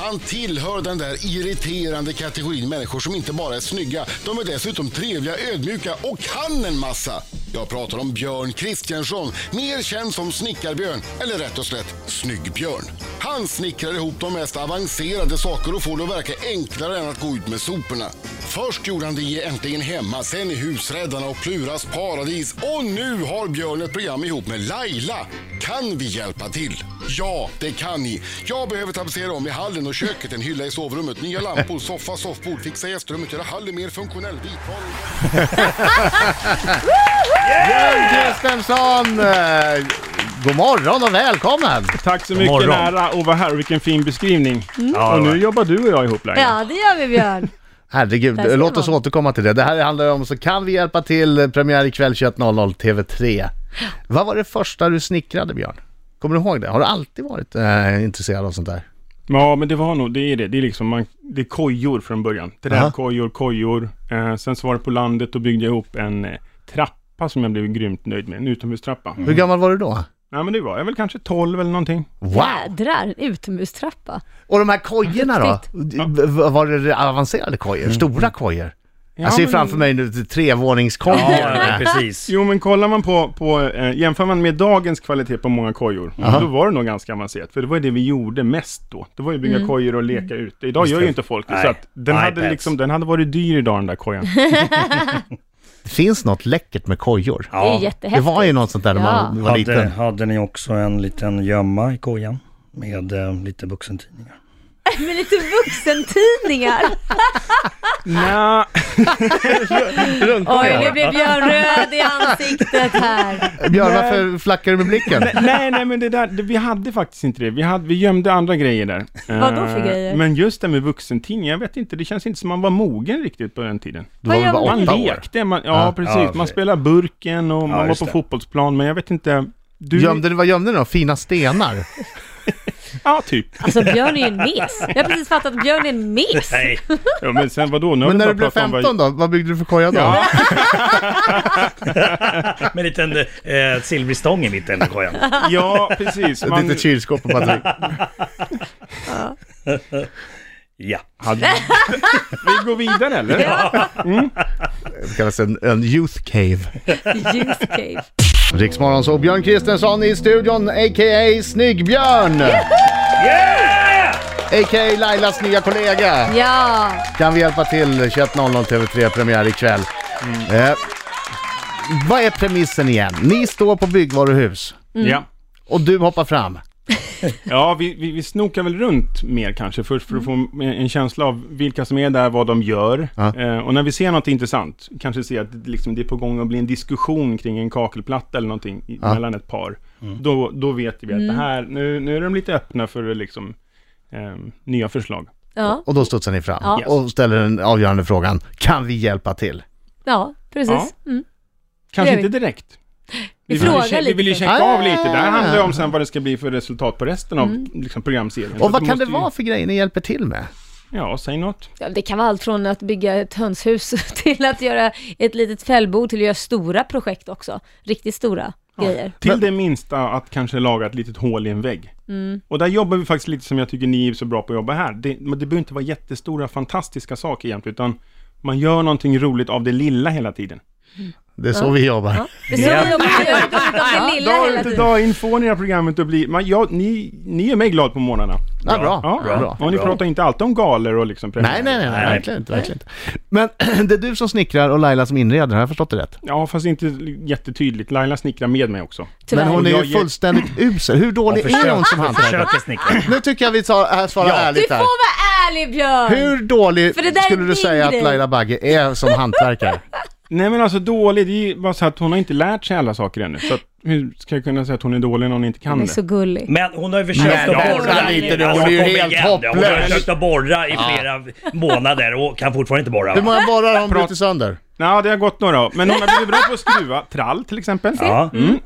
Han tillhör den där irriterande kategorin människor som inte bara är snygga, de är dessutom trevliga, ödmjuka och kan en massa. Jag pratar om Björn Kristiansson, mer känd som Snickarbjörn, eller rätt och slätt Snyggbjörn. Han snickrar ihop de mest avancerade saker och får det att verka enklare än att gå ut med soporna. Först gjorde han det Äntligen Hemma, sen i Husräddarna och Pluras Paradis och nu har Björn ett program ihop med Laila. Kan vi hjälpa till? Ja, det kan ni. Jag behöver tapetsera om i hallen och köket, en hylla i sovrummet, nya lampor, soffa, soffbord, fixa gästrummet, göra hallen mer funktionell. Björn Kristensson! eh, God morgon och välkommen! Tack så mycket, morgon. nära att vara här och vilken fin beskrivning. Ja, och nu jobbar du och jag ihop Laila. Ja, det gör vi Björn. Herregud, låt oss man. återkomma till det. Det här handlar om Så kan vi hjälpa till, premiär ikväll 21.00 TV3. Vad var det första du snickrade Björn? Kommer du ihåg det? Har du alltid varit eh, intresserad av sånt där? Ja, men det var nog, det är det. Det är liksom, man, det är kojor från början. Träkojor, kojor. Eh, sen så var det på landet och byggde jag ihop en eh, trappa som jag blev grymt nöjd med. En utomhustrappa. Hur gammal var du då? Ja, men det var jag väl kanske 12 eller någonting. Wow! Jädrar, en utomhustrappa. Och de här kojorna då? Var det avancerade kojor? Stora kojor? Ja, jag ser men- framför mig nu trevåningskojor. Ja, precis. Jo, men kollar man på, på eh, jämför man med dagens kvalitet på många kojor, då var det nog ganska avancerat. För det var det vi gjorde mest då. Det var ju bygga Mm. kojor och leka ute. Idag Just gör det. ju inte folk det. Så Nej. att den, hade liksom, den hade varit dyr idag den där kojan. Det finns något läckert med kojor. Det är Ja, Det jättehäftigt. var ju något sånt där när man Ja. var hade, liten. hade ni också en liten gömma i kojan med eh, lite vuxentidningar? Med lite vuxentidningar. Nja, Oj, nu blev Björn röd i ansiktet här. Björn, varför flackar du med blicken? nej, nej, men det där, det, vi hade faktiskt inte det. Vi, hade, vi gömde andra grejer där. Vadå för Eh, grejer? Men just det med vuxentidning, jag vet inte, det känns inte som man var mogen riktigt på den tiden. Du var väl Vad bara Man åtta år? lekte, man, ja, Ja. precis. Ja, man spelade burken och man var på det. fotbollsplan, men jag vet inte. Du, Gömde vad gömde ni då? Fina stenar? Ja, typ. Alltså Björn är ju en mes. Jag har precis fattat att Björn är en mes. Nej, Ja, men sen vadå? Nu har Men när bara du blev pratat om vad- 15 då? Vad byggde du för koja då? Ja, med en liten eh, silvrig stång i mitten av kojan. ja, precis. Ett Man, litet kylskåp och batteri. Ja. hade, vi går vidare eller? Det kallas en, en youth cave. Youth cave. Riksmorgon så Björn Kristensson i studion, a.k.a. Snyggbjörn! Yeah! A.k.a. Lailas nya kollega. Ja. Kan vi hjälpa till? 21.00 TV3 premiär ikväll. Eh, vad är premissen igen? Ni står på byggvaruhus Ja. och du hoppar fram. Ja, vi, vi, vi snokar väl runt mer kanske först för att få en, känsla av vilka som är där, vad de gör. Ja. Eh, och när vi ser något intressant, kanske ser att det, liksom, det är på gång att bli en diskussion kring en kakelplatta eller någonting i, Ja. mellan ett par. Då, då vet vi att det här, nu, nu är de lite öppna för liksom, eh, nya förslag. Ja, Och då studsar ni fram Ja. och ställer den avgörande frågan. Kan vi hjälpa till? ja precis. Mm. Kanske inte direkt. Vi vill ju Vi vill ju checka av Ah. lite. Det här handlar ju om sen vad det ska bli för resultat på resten av Mm. liksom, programserien. Och vad kan det ju- vara för grejer ni hjälper till med? Ja, säg något. Ja, det kan vara allt från att bygga ett hönshus till att göra ett litet fällbo till att göra stora projekt också. Riktigt stora grejer. Till Men- det minsta att kanske laga ett litet hål i en vägg. Mm. Och där jobbar vi faktiskt lite som jag tycker ni är så bra på att jobba här. Det, men det behöver inte vara jättestora, fantastiska saker egentligen, utan man gör någonting roligt av det lilla hela tiden. Det är så vi jobbar. Ja. Det är så vi jobbar gör dag hela ut och tiden. dag in får ni det här programmet att bli... Man, ja, ni, ni är mig glad på morgnarna. Ja, bra. Ja, bra. bra. Och ni Bra. pratar inte alltid om galer och liksom Nej, nej, nej, nej, Nej. verkligen inte. Verkligen inte. Men det är du som snickrar och Laila som inreder, har jag förstått det rätt? Ja, fast inte jättetydligt. Laila snickrar med mig också. Tyvärr. Men hon är ju fullständigt usel. Hur dålig är hon som hantverkare? Nu tycker jag vi tar, äh, svarar Ja. Du ärligt får här. vara ärlig Björn! Hur dålig skulle du säga att. Laila Bagge är som hantverkare? Nej men alltså dålig, det är ju bara så att hon har inte lärt sig alla saker ännu. Så att, hur ska jag kunna säga att hon är dålig när hon inte kan Hon är det? så gullig. Men hon har ju försökt Men att borra. lite nu, hon är ju helt igen. Hon har hopplös. försökt att borra i flera månader och kan fortfarande inte borra. Hur många borrar har hon brutit sönder? Ja, det har gått några år. Men hon har blivit bra på att skruva trall till exempel. Ja. Mm.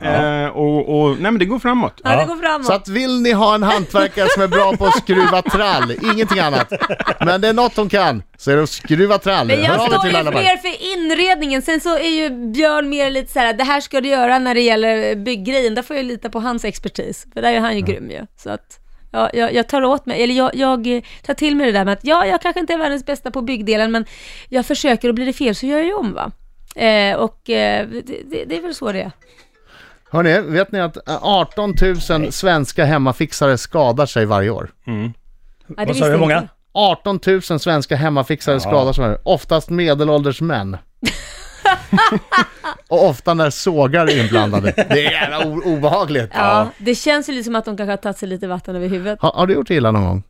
Eh, och, och, nej men det går framåt. Ja, det går framåt. Så att vill ni ha en hantverkare som är bra på att skruva trall, ingenting annat. Men det är något hon kan, så är det att skruva trall. Men jag står ju mer för inredningen, sen så är ju Björn mer lite så här: det här ska du göra när det gäller bygggrejen, där får jag lita på hans expertis, för där är han ju grym ju. Så att, Ja, jag, jag tar åt mig, eller jag, jag eh, tar till mig det där med att ja, jag kanske inte är världens bästa på byggdelen, men jag försöker och blir det fel så gör jag ju om va. Eh, och eh, det, det, det är väl så det är. Hörni, vet ni att eh, 18 000 svenska hemmafixare skadar sig varje år? Mm. Ja, det Vad sa du, hur många? inte. 18 000 svenska hemmafixare skadar sig varje år. Oftast medelålders män. Och ofta när sågar är inblandade. Det är jävla obehagligt. Ja, det känns ju lite som att de kanske har tagit sig lite vatten över huvudet. Har, har du gjort illa någon gång?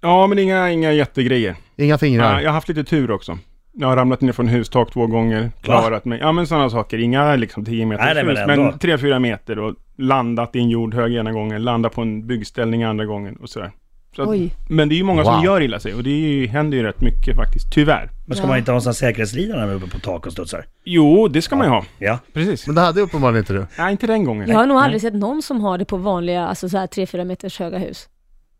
Ja, men inga, inga jättegrejer. Inga fingrar? Ja, jag har haft lite tur också. Jag har ramlat ner från hustak två gånger, klarat mig. Ja men sådana saker, inga liksom 10 meters Nej, hus, men 3-4 meter och landat i en jordhög ena gången, landat på en byggställning andra gången och sådär. Så att, Oj. men det är ju många Wow. som gör illa sig och det ju, händer ju rätt mycket faktiskt, tyvärr. Men ska Ja. man inte ha en sån säkerhetslina när man är uppe på tak och studsar? Jo, det ska man ju ha. Ja. Precis. Men det hade uppenbarligen inte du. Nej, inte den gången. Jag har nog Nej. aldrig sett någon som har det på vanliga, alltså så här 3-4 meters höga hus.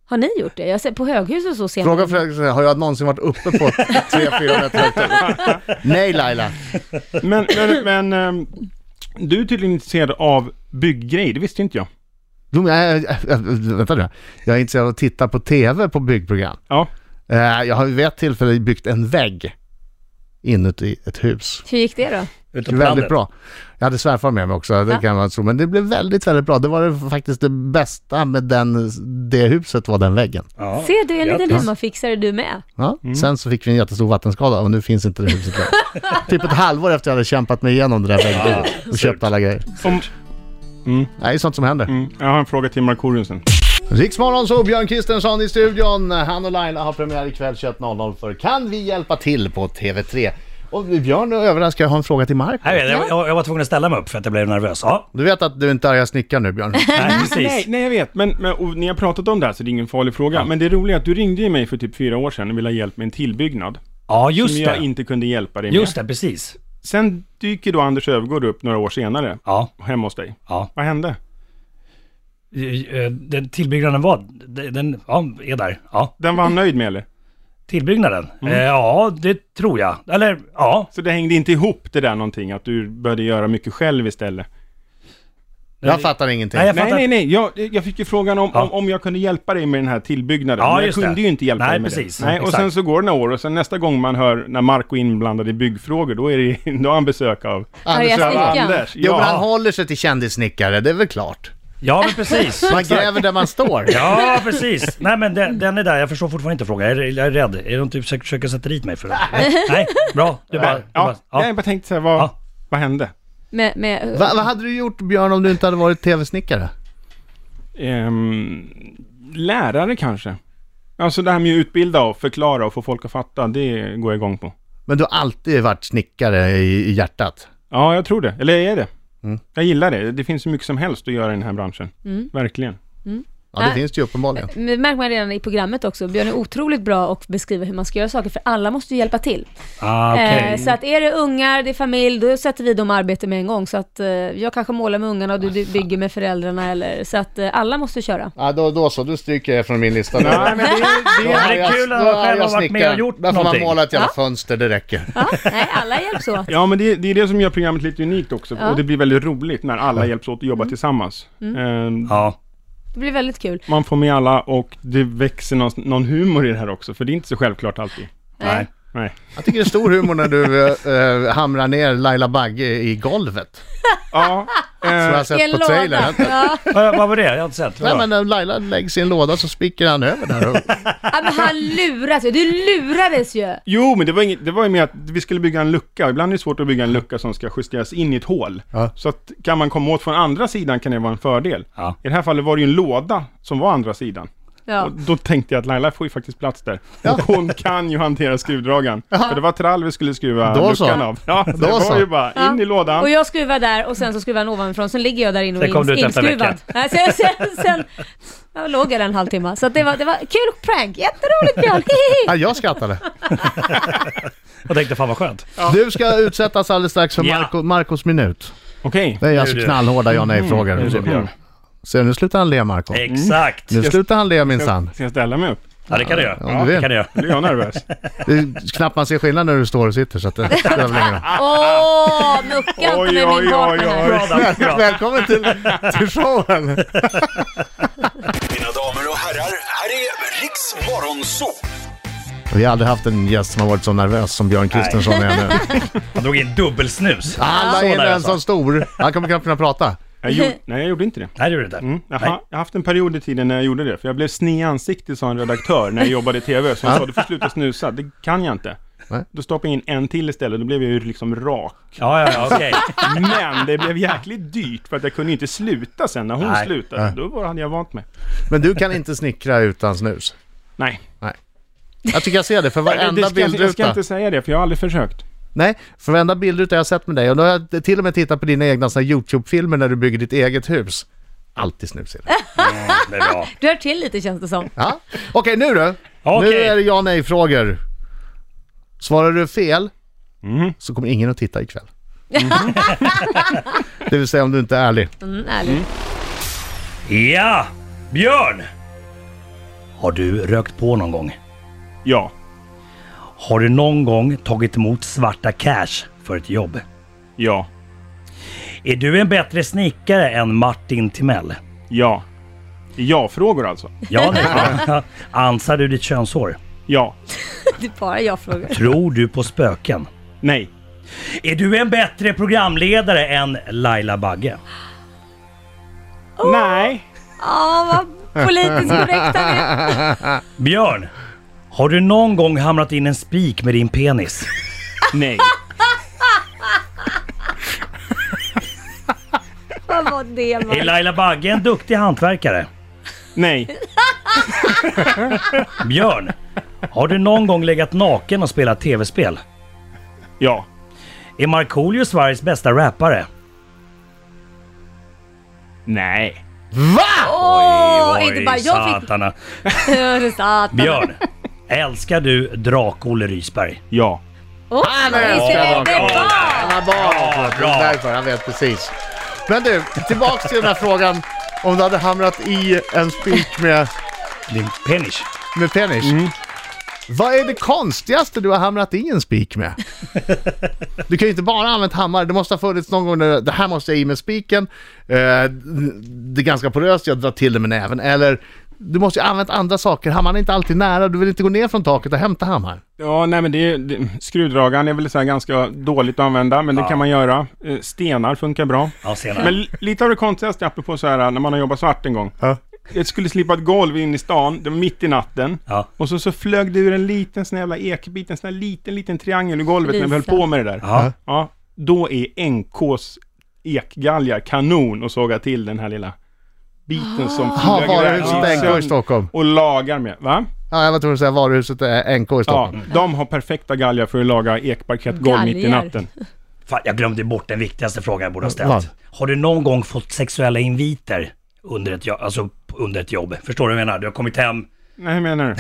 Har ni gjort det? Jag ser på höghus och så ser Fråga. Fredrik, har jag någonsin varit uppe på 3-4 meter högt? Nej Laila. Men, men, men ehm, du är tydligen intresserad av bygggrejer, det visste inte jag. Jo, jag, vänta nu. Jag är intresserad av att titta på TV på byggprogram. Ja. Eh, Jag har vid ett tillfälle byggt en vägg inuti ett hus. Hur gick det då? På Väldigt landet. bra. Jag hade svärfar med mig också, det Ja. kan man tro. Men det blev väldigt, väldigt bra. Det var det faktiskt det bästa med den, det huset var den väggen. Ja. Ser du, en liten hemmafixare du med. Ja. Mm. Sen så fick vi en jättestor vattenskada och nu finns inte det huset längre. typ ett halvår efter jag hade kämpat mig igenom det där väggbygget och köpt alla grejer. Om, mm, Det är sånt som händer. mm, jag har en fråga till Markoolio sen. Riksmorgon så Björn Kristensson i studion. Han och Laila har premiär ikväll 21.00 för Kan vi hjälpa till på TV3? Och Björn överraskar, jag har en fråga till Marco. Jag, vet, jag, jag, jag var tvungen att ställa mig upp för att jag blev nervös. Ja, Du vet att du inte är snickaren nu Björn? nej, Nej, precis. nej jag vet, men, men och ni har pratat om det här så det är ingen farlig fråga. Men det roliga är att du ringde mig för typ fyra år sedan och ville ha hjälp med en tillbyggnad. Ja, just som jag det. inte kunde hjälpa dig med. Just det, precis. Sen dyker då Anders Öfvergård upp några år senare, Ja, hemma hos dig. ja. Vad hände? Eh, Den tillbyggnaden var, den ja, är där. Ja, Den var han nöjd med eller? tillbyggnaden. Mm. Eh, ja, det tror jag. Eller, ja. Så det hängde inte ihop det där någonting, att du började göra mycket själv istället? Jag fattar ingenting. Nej, jag Nej, fattar. nej, nej. Jag, jag fick ju frågan om, Ja. om, om jag kunde hjälpa dig med den här tillbyggnaden. Ja, men jag kunde det. ju inte hjälpa Nej, dig med precis. det. Nej, och Exakt. sen så går det några år och sen nästa gång man hör när Marco är inblandad i byggfrågor, då är det då har han besök av Anders. Anders. Jo men han Ja. håller sig till kändissnickare, det är väl klart. Ja, men precis. Man gräver där man står. Ja, precis. Nej, men den, den är där. Jag förstår fortfarande inte frågan. Jag är, jag är rädd. Är det något du försöker, sätta dit mig för? Nej, nej bra. Du bara... Du Ja, bara ja. jag bara tänkte så här, vad, Ja. vad hände? Med, med, Va, vad hade du gjort Björn om du inte hade varit tv-snickare? Ehm, lärare kanske? Alltså det här med att utbilda och förklara och få folk att fatta, det går jag igång på. Men du har alltid varit snickare i, i hjärtat. Ja, jag tror det. Eller jag är det. Mm. Jag gillar det. Det finns så mycket som helst att göra i den här branschen. Mm. Verkligen. Ja, det finns det ju uppenbarligen. Det märker man redan i programmet också. Björn är otroligt bra att beskriva hur man ska göra saker, för alla måste ju hjälpa till. Ah, okej. Eh, så att är det ungar, det är familj, då sätter vi dem i arbete med en gång. Så att eh, jag kanske målar med ungarna och du, du bygger med föräldrarna eller så att eh, alla måste köra. Ja, då, då så, du stryker jag från min lista. nu. Nej, men det, det, det är jag- kul att är själv jag har varit med och gjort Där får man någonting. måla ett jävla Ja. fönster, det räcker. Ja, nej, alla hjälps åt. ja, men det, det är det som gör programmet lite unikt också. Ja. Och det blir väldigt roligt när alla hjälps åt att jobba tillsammans. Ehm, Ja. Det blir väldigt kul. Man får med alla och det växer någon, någon humor i det här också. För det är inte så självklart alltid. Nej. Nej. Jag tycker det är stor humor när du äh, hamrar ner Laila Bagge i golvet. Ja, Som jag eh, har sett I en på trailern. Ja. Vad, vad var det? Jag har inte sett. Nej Vadå? men när Laila läggs i en låda så spricker han över där. Och... ja, men han luras ju. Du lurades ju. jo, men det var, inget, det var ju med att vi skulle bygga en lucka. Ibland är det svårt att bygga en lucka som ska justeras in i ett hål. Ja. Så att kan man komma åt från andra sidan kan det vara en fördel. Ja. I det här fallet var det ju en låda som var andra sidan. Ja. Och då tänkte jag att Laila får ju faktiskt plats där. Och hon kan ju hantera skruvdragaren. För det var trall vi skulle skruva Då så. luckan av. Ja, så Då det var så. ju bara in i lådan. Och jag skruvar där och sen så skruvar han ovanifrån. Sen ligger jag där inne och Sen kom du är ut efter en inskruvad. sen, sen, sen jag låg jag där en halvtimme. Så det, var, det var kul prank. Jätteroligt Björn. Ja, jag skrattade. Jag tänkte fan vad skönt. Du ska utsättas alldeles strax för Ja. Marco, Marcos minut. Okej. Det är alltså knallhårda ja nej-frågor. Är Björn. Så nu slutar han le Marco. Exakt. Nu slutar han le minsann. Ska jag ställa mig upp? Ja, det kan du göra. Om du Ja, vill. det kan du göra. Nu blir jag nervös. Det är knappt man ser skillnad när du står och sitter så att det spelar väl ingen roll. Åh, mucka inte med oj, min partner oj, här. oj. Bra bra. Välkommen till, till showen! Mina damer och herrar, Riks Morgonzoo! Vi har aldrig haft en gäst som har varit så nervös som Björn Kristensson är nu. Han drog in dubbelsnus. Alla Så in nervös en sån stor. Han kommer knappt kunna prata. Jag gjorde, nej, jag gjorde inte det. Nej, det gjorde det inte. Mm. Jag, Nej. har, jag har haft en period i tiden när jag gjorde det, för jag blev sned i ansiktet sa en redaktör när jag jobbade i TV, så han sa du får sluta snusa, det kan jag inte. Nej. Då stoppade jag in en till istället, då blev jag ju liksom rak. Ja, ja, ja, okej. Men det blev jäkligt dyrt för att jag kunde inte sluta sen när hon Nej. slutade. Nej. Då var, hade jag vant mig. Men du kan inte snickra utan snus. Nej, Jag tycker jag ser det för det varenda ska, jag ska bildruta. inte säga det, för jag har aldrig försökt. Nej, för varenda bildruta jag har sett med dig och då har jag till och med tittat på dina egna såna YouTube-filmer när du bygger ditt eget hus. Alltid snus i det. Det är bra. Du hör till lite känns det som. Ja. Okej, nu då. Okej. Nu är det ja nej-frågor. Svarar du fel Mhm. så kommer ingen att titta ikväll. det vill säga om du inte är ärlig. Mm, ärligt. Ja! Björn! Har du rökt på någon gång? Ja, Har du någon gång tagit emot svarta cash för ett jobb? ja, Är du en bättre snickare än Martin Timell? ja. Ja-frågor alltså. Ja, nej. Ansar du ditt könshår? Ja, Det är bara jag frågar. Tror du på spöken? nej, Är du en bättre programledare än Laila Bagge? nej, Ja, vad politiskt korrekt han är. Björn, har du någon gång hamrat in en spik med din penis? nej, Vad var det? Är? Laila Bagge en duktig hantverkare? nej, Björn, har du någon gång legat naken och spelat tv-spel? ja, Är Markoolio Sveriges bästa rappare? nej, Åh, inte bara jag fick... satana. Björn, älskar du Drak-Olle Rysberg? ja. Åh, Han bra. bra? Han har barn. Därför, han vet precis. Men du, tillbaks till den här frågan. Om du hade hamrat i en spik med, Din penis? med penis. Vad är det konstigaste du har hamrat i en spik med? Du kan ju inte bara ha använt hammare. Det måste ha funnits någon gång där det här måste jag i med spiken. Eh, det är ganska poröst, jag drar till det med näven. Eller du måste ju ha använt andra saker. Hammaren är inte alltid nära. Du vill inte gå ner från taket och hämta hammaren. Ja, nej men det, är- det skruvdragaren är väl så här ganska dåligt att använda, men det kan man göra. Eh, Stenar funkar bra. Ja, senare. Men li- lite av det konstigaste, apropå så här när man har jobbat svart en gång. Ja. Jag skulle slipa ett golv in i stan, det var mitt i natten. Ja. Och så, så flög det ur en liten sån jävla ekbit, en sån här liten, liten triangel i golvet när vi höll Lisa. på med det där. Ja. Ja, då är NKs ekgalgar kanon och såga till den här lilla biten som Ha flög varuhuset iväg NK i Stockholm. och lagar med. Va? Ja, jag var tvungen att säga varuhuset är NK i Ja, Stockholm. de har perfekta galgar för att laga ekparkettgolv mitt i natten. Fan, jag glömde bort den viktigaste frågan jag borde ha ställt. Vad? Har du någon gång fått sexuella inviter under ett, alltså, under ett jobb? Förstår du vad jag menar? Du har kommit hem... Nej, hur menar du?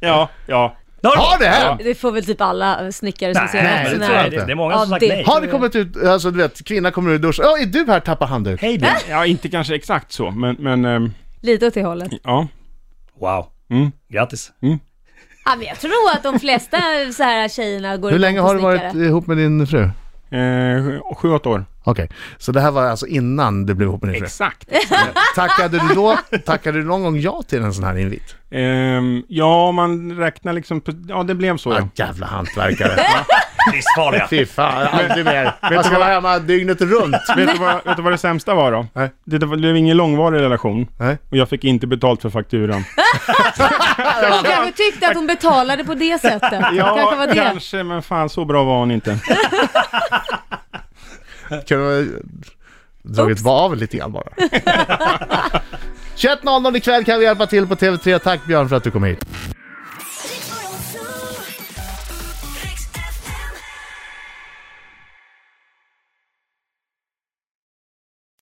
ja, ja. Har det här? Det får väl typ alla snickare som ser nej, det tror jag här. inte. Det, det är många Ja, som sagt det- nej. Har det kommit ut, alltså du vet, kvinna kommer ur duschen. Ja, är du här? Tappa handduk. Hej Björn. Ja, inte kanske exakt så, men, men ehm, Lite åt det hållet. ja. Wow. Mm. Grattis. Ja, men jag tror att de flesta så här tjejerna går Hur igång länge på har du varit ihop med din fru? Eh, sju, åtta år. Okej, så det här var alltså innan du blev ihop med din fru? Exakt. Tackade du då, tackade du någon gång ja till en sån här invit? Ehm, ja, man räknar liksom på, ja det blev så Ja, ja. jävla hantverkare. Livsfarliga. Fy fan, aldrig mer. Jag ska vara hemma dygnet runt. Vet du, vad, vet du vad det sämsta var då? Nej. Det, det blev ingen långvarig relation. Nej. Och jag fick inte betalt för fakturan. Hon kanske tyckte att hon betalade på det sättet. kanske var det. kanske, men fan så bra var hon inte. Kunde ha dragit av lite grann bara. 21.00 ikväll kan vi hjälpa till på TV3. Tack Björn för att du kom hit.